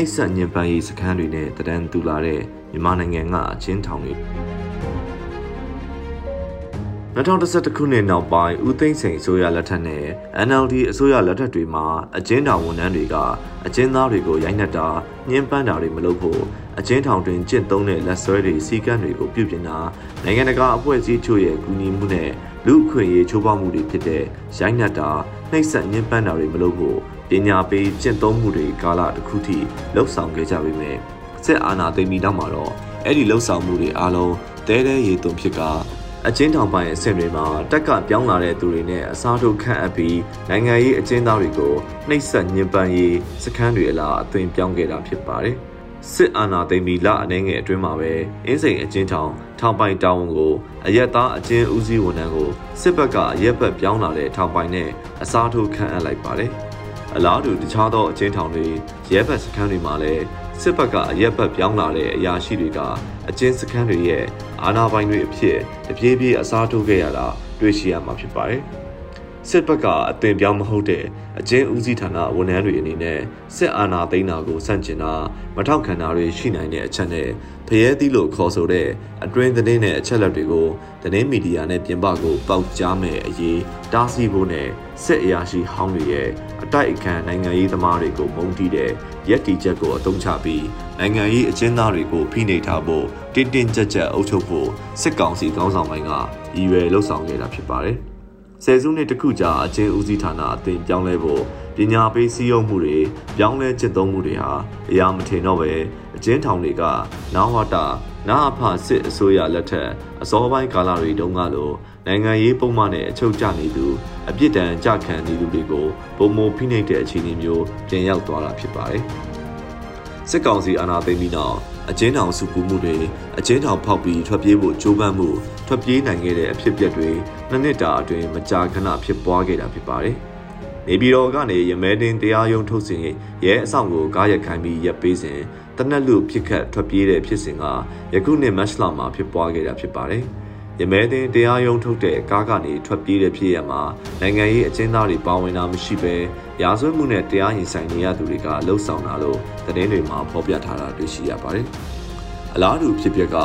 နှိပ်စက်ညှဉ်းပန်းရေးစခန်းတွေနဲ့တဒန်းတူလာတဲ့မြန်မာနိုင်ငံကအချင်းထောင်တွေ 2011ခုနှစ်နောက်ပိုင်းဦးသိန်းစိန်အစိုးရလက်ထက်နဲ့ NLD အစိုးရလက်ထက်တွေမှာအကျဉ်းထောင်ဝန်ထမ်းတွေကအကျဉ်းသားတွေကိုရိုက်နှက်တာညှဉ်းပန်းတာတွေမလုပ်ဖို့အကျဉ်းထောင်တွင်ကျင့်သုံးတဲ့လက်ဆွဲတွေစီကံတွေကိုပြုပြင်တာနိုင်ငံတကာအဖွဲ့အစည်းချို့ရဲ့ကူညီမှုနဲ့လူ့အခွင့်အရေးချိုးဖောက်မှုတွေဖြစ်တဲ့ရိုက်နှက်တာနှိပ်စက်ညှဉ်းပန်းတာတွေမလုပ်ဖို့ပညာပေးကျင့်သုံးမှုတွေကာလတစ်ခုထိလှုပ်ဆောင်ခဲ့ကြပေမဲ့စစ်အာဏာသိမ်းပြီးနောက်မှာတော့အဲ့ဒီလှုပ်ဆောင်မှုတွေအားလုံးတဲတဲရေသွန်ဖြစ်က အကျဉ်းထောင်ပိုင်းအဆင့်တွေမှာတက်ကပြောင်းလာတဲ့သူတွေနဲ့အစားထိုးခန့်အပ်ပြီးနိုင်ငံရေးအကျဉ်းသားတွေကိုနှိပ်စက်ညှဉ်းပန်းရေးစခန်းတွေအလားအသွင်ပြောင်းခဲ့တာဖြစ်ပါတယ်။စစ်အာဏာသိမ်းပြီးလအနေငယ်အတွင်းမှာပဲအင်းစိန်အကျဉ်းထောင်ထောင်ပိုင်တာဝန်ကိုအရက်သားအကျဉ်းဦးစီးဝန်ထမ်းကိုစစ်ဘက်ကအရက်ဘက်ပြောင်းလာတဲ့ထောင်ပိုင်နဲ့အစားထိုးခန့်အပ်လိုက်ပါတယ်။ အလားတူတခြားသောအကျဉ်းထောင်တွေရဲဘက်စခန်းတွေမှာလည်းစစ်ဘက်ကအရက်ဘက်ပြောင်းလာတဲ့အရာရှိတွေကအကျဉ်းစခန်းတွေရဲ့အာဏာပိုင်တွေအဖြစ်တပြေးပြေးအစားထိုးခဲ့ရတာတွေ့ရှိရမှာဖြစ်ပါတယ်။စစ်ဘက်ကအသွင်ပြောင်းမဟုတ်တဲ့အကျဉ်းဦးစီးဌာနဝန်ထမ်းတွေအနေနဲ့စစ်အာဏာသိမ်းတာကိုစန့်ကျင်တာမထောက်ခံတာတွေရှိနိုင်တဲ့အချက်နဲ့ဖရဲသီးလို့ခေါ်ဆိုတဲ့အတွင်းသတင်းနဲ့အချက်လက်တွေကိုသတင်းမီဒီယာနဲ့ပြင်ပကိုပေါက်ကြားမဲ့အရေးတားဆီးဖို့နဲ့စစ်အရာရှိဟောင်းတွေရဲ့ အတိုက်အခံနိုင်ငံရေးသမားတွေကိုမုန်းတီးတဲ့ရက်တီချက်ကိုအသုံးချပြီးနိုင်ငံရေးအကျဉ်းသားတွေကိုဖိနှိပ်ထားဖို့တင်းတင်းကြပ်ကြပ်အုပ်ချုပ်ဖို့စစ်ကောင်စီခေါင်းဆောင်ပိုင်းကရည်ရွယ်လှုပ်ဆောင်ခဲ့တာဖြစ်ပါတယ်။ဆယ်စုနှစ်တခုကြာအကျဉ်းဦးစီးဌာနအသင်ပြောင်းလဲဖို့ပညာပေးစည်းရုံးမှုတွေပြောင်းလဲကျင့်သုံးမှုတွေဟာအရာမထင်တော့ပဲအကျဉ်းထောင်တွေကနာဝတာ နာအဖစစ်အစိုးရလက်ထက်အစောပိုင်းကာလတွေတုန်းကလိုနိုင်ငံရေးပုံမှန်နဲ့အချုပ်ကျနေသူအပြစ်ဒဏ်ကြခံနေသူတွေကိုပုံမဖိနှိပ်တဲ့အခြေအနေမျိုးပြန်ရောက်သွားတာဖြစ်ပါတယ်။စစ်ကောင်စီအာဏာသိမ်းပြီးနောက်အကျဉ်းထောင်စုပူမှုတွေအကျဉ်းထောင်ဖောက်ပြီးထွက်ပြေးဖို့ကြိုးပမ်းမှုထွက်ပြေးနိုင်ခဲ့တဲ့အဖြစ်အပျက်တွေနှစ်နှစ်တာအတွင်းမကြာခဏဖြစ်ပွားခဲ့တာဖြစ်ပါတယ်။ နေပြည်တော်ကနေရမဲတင်တရားရုံးထုတ်စဉ်ရဲအဆောင်ကိုကားရက်ခိုင်းပြီးရပ်ပေးစဉ်တနက်လူဖြစ်ခတ်ထွက်ပြေးတဲ့ဖြစ်စဉ်ကယခုနှစ်မတ်လမှာဖြစ်ပွားခဲ့တာဖြစ်ပါတယ်။ရမဲတင်တရားရုံးထုတ်တဲ့ကားကနေထွက်ပြေးတဲ့ဖြစ်ရမှာနိုင်ငံရေးအကျဉ်းသားတွေပါဝင်တာမရှိဘဲရာဇဝတ်မှုနဲ့တရားရင်ဆိုင်နေရသူတွေကလှုပ်ဆောင်တာလို့သတင်းတွေမှာဖော်ပြထားတာတွေ့ရှိရပါတယ်။ အလားတူဖြစ်ပျက်က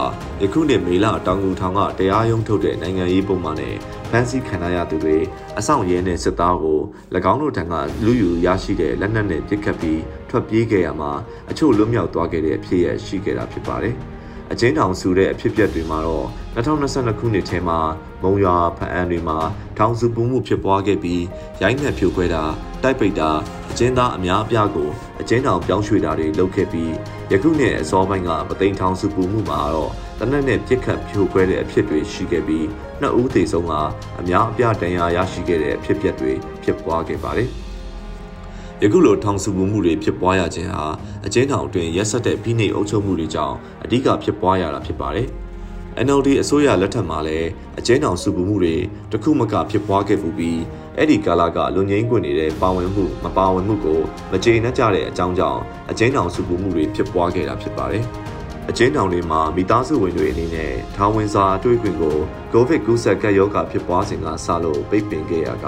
ယခုနှစ်မေလတောင်ငူထောင်ကတရားရုံးထုတ်တဲ့နိုင်ငံရေးပုံမှန်နဲ့ဖမ်းဆီးခံရသူတွေအဆောင်ရဲနဲ့စစ်သားကို၎င်းတို့ထံကလူယူရရှိတဲ့လက်နက်နဲ့ပစ်ခတ်ပြီးထွက်ပြေးခဲ့ရမှာအချို့လွတ်မြောက်သွားခဲ့တဲ့အဖြစ်ရရှိခဲ့တာဖြစ်ပါတယ်။ အကျဉ်းထောင်စုတဲ့အဖြစ်အပျက်တွေမှာတော့2022ခုနှစ်ထဲမှာမုံရွာဖအံတွေမှာထောင်စုပူမှုဖြစ်ပွားခဲ့ပြီးရိုင်းနှက်ဖြိုခွဲတာတိုက်ပိတ်တာအကျဉ်းသားအများအပြားကိုအကျဉ်းထောင်ပြောင်းရွှေ့တာတွေလုပ်ခဲ့ပြီးယခုနှစ်အစောပိုင်းကပသိမ်ထောင်စုပူမှုမှာတော့တနက်နဲ့ပြစ်ခတ်ဖြိုခွဲတဲ့အဖြစ်တွေရှိခဲ့ပြီးနှစ်ဦးသေဆုံးကအများအပြားဒဏ်ရာရရှိခဲ့တဲ့အဖြစ်အပျက်တွေဖြစ်ပွားခဲ့ပါတယ်။ ယခုလိုထောင်စုမှုမှုတွေဖြစ်ပွားရခြင်းဟာအကျဉ်းထောင်အတွင်းရက်ဆက်တဲ့ဖိနှိပ်အုပ်ချုပ်မှုတွေကြောင့်အဓိကဖြစ်ပွားရတာဖြစ်ပါတယ်။ NLD အစိုးရလက်ထက်မှာလည်းအကျဉ်းထောင်စုမှုမှုတွေတခုမကဖြစ်ပွားခဲ့ပူပြီးအဲ့ဒီကာလကလူငင်းခွင့်နေတဲ့ပါဝင်မှုမပါဝင်မှုကိုမကျေနပ်ကြတဲ့အကြောင်းကြောင့်အကျဉ်းထောင်စုမှုတွေဖြစ်ပွားခဲ့တာဖြစ်ပါတယ်။ အကျဉ်းထောင်တွေမှာမိသားစုဝင်တွေအနေနဲ့ထောင်ဝင်စာအတွေ့အကြုံကိုကိုဗစ်ကူးစက်ကပ်ရောဂါဖြစ်ပွားစဉ်ကစလို့ပိတ်ပင်ခဲ့ရက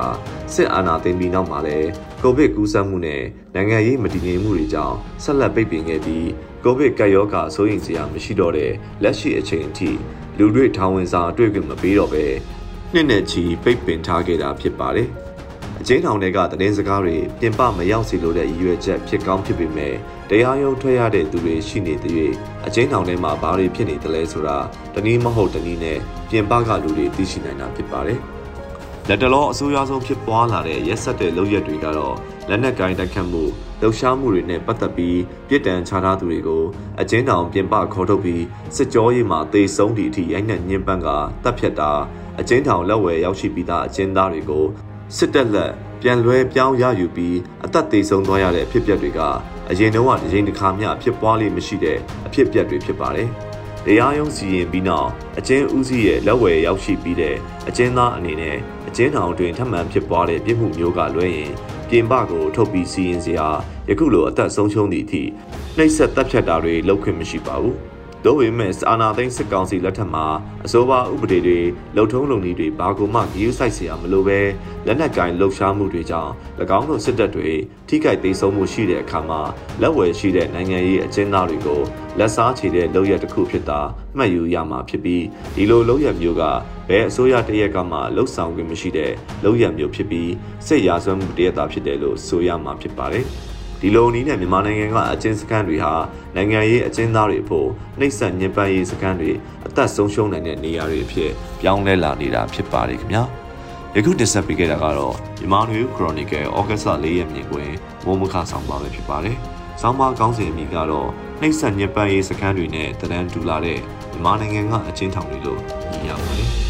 စစ်အာဏာသိမ်းပြီးနောက်မှာလည်းကိုဗစ်ကူးစက်မှုနဲ့နိုင်ငံရေးမတည်ငြိမ်မှုတွေကြောင့်ဆက်လက်ပိတ်ပင်ခဲ့ပြီးကိုဗစ်ကပ်ရောဂါဆိုရင်စရာမရှိတော့တဲ့လက်ရှိအချိန်အထိလူတွေထောင်ဝင်စာအတွေ့အကြုံမပေးတော့ပဲနှစ်နဲ့ချီပိတ်ပင်ထားခဲ့တာဖြစ်ပါတယ်။ အကျဉ်းထောင်တွေကသတင်းစကားတွေပြင်ပမရောက်စီလို့တဲ့ရည်ရွယ်ချက်ဖြစ်ကောင်းဖြစ်ပေမဲ့တရားရုံးထွက်ရတဲ့သူတွေရှိနေတဲ့၍အကျဉ်းထောင်ထဲမှာဘာတွေဖြစ်နေသလဲဆိုတာတနည်းမဟုတ်တနည်းနဲ့ပြင်ပကလူတွေသိရှိနိုင်တာဖြစ်ပါတယ်။လက်တလောအဆိုးရွားဆုံးဖြစ်ပွားလာတဲ့ရက်ဆက်တဲ့လုပ်ရက်တွေကတော့လက်နက်ကိုင်းတိုက်ခတ်မှုလှုပ်ရှားမှုတွေနဲ့ပတ်သက်ပြီးပြည်တံချထားသူတွေကိုအကျဉ်းထောင်ပြင်ပခေါ်ထုတ်ပြီးစစ်ကြောရေးမှာတေဆုံးသည့်အထိရိုက်နှက်ညှဉ်းပန်းကတပ်ဖြတ်တာအကျဉ်းထောင်လက်ဝယ်ရောက်ရှိပြီးသားအကျဉ်းသားတွေကို စစ်တပ်လက်ပြန်လွဲပြောင်းရယူပြီးအသက်သေဆုံးသွားရတဲ့အဖြစ်အပျက်တွေကအရင်တုန်းကတစ်ချိန်တစ်ခါမျှဖြစ်ပွားလိမ့်မရှိတဲ့အဖြစ်အပျက်တွေဖြစ်ပါတယ်။တရားရုံးစီရင်ပြီးနောက်အကျဉ်းဦးစီးရဲ့လက်ဝယ်ရောက်ရှိပြီးတဲ့အကျဉ်းသားအနေနဲ့အကျဉ်းထောင်တွင်ထပ်မံဖြစ်ပွားတဲ့ပြစ်မှုမျိုးကလွဲရင်ပြင်ပကိုထုတ်ပြီးစီရင်စရာယခုလိုအသက်ဆုံးရှုံးသည့်အထိနှိပ်စက်တပ်ဖြတ်တာတွေလုပ်ခွင့်မရှိပါဘူး။။ ။ဒို့ဝိမဲ့အာနာသိန်းစစ်ကောင်စီလက်ထက်မှာအစိုးရဥပဒေတွေလှုပ်ထုံးလုံနည်းတွေဘာကိုမှဂရုစိုက်စရာမလိုပဲလက်နက်ကင်လှုပ်ရှားမှုတွေကြောင့်၎င်းတို့စစ်တပ်တွေထိခိုက်သိမ်းဆုံးမှုရှိတဲ့အခါမှာလက်ဝယ်ရှိတဲ့နိုင်ငံရေးအကျဉ်းသားတွေကိုလက်စားချေတဲ့လုပ်ရက်တစ်ခုဖြစ်တာမှတ်ယူရမှာဖြစ်ပြီးဒီလိုလုပ်ရက်မျိုးကဘယ်အစိုးရတရက်ကမှလှုပ်ဆောင်ခွင့်မရှိတဲ့လုပ်ရက်မျိုးဖြစ်ပြီးစစ်ရာဇဝမှုတရက်တာဖြစ်တယ်လို့ဆိုရမှာဖြစ်ပါတယ်။ ဒီလိုနည်းနဲ့မြန်မာနိုင်ငံကအကျဉ်းစခန်းတွေဟာနိုင်ငံရေးအကျဉ်းသားတွေအဖို့နှိပ်စက်ညှဉ်းပန်းရေးစခန်းတွေအသက်ဆုံးရှုံးနိုင်တဲ့နေရာတွေအဖြစ်ပြောင်းလဲလာနေတာဖြစ်ပါတယ်ခင်ဗျာ။ယခုတင်ဆက်ပေးခဲ့တာကတော့မြန်မာနွေခရိုနီကယ်ဩဂတ်စ်လ၄ရက်မြင်ကွင်းမိုးမခဆောင်ပါပဲဖြစ်ပါတယ်။ဆောင်းပါးကောင်းစဉ်အမိကတော့နှိပ်စက်ညှဉ်းပန်းရေးစခန်းတွေနဲ့တရန်တူလာတဲ့မြန်မာနိုင်ငံကအချင်းထောင်တွေလို့ညင်ရပါတယ်။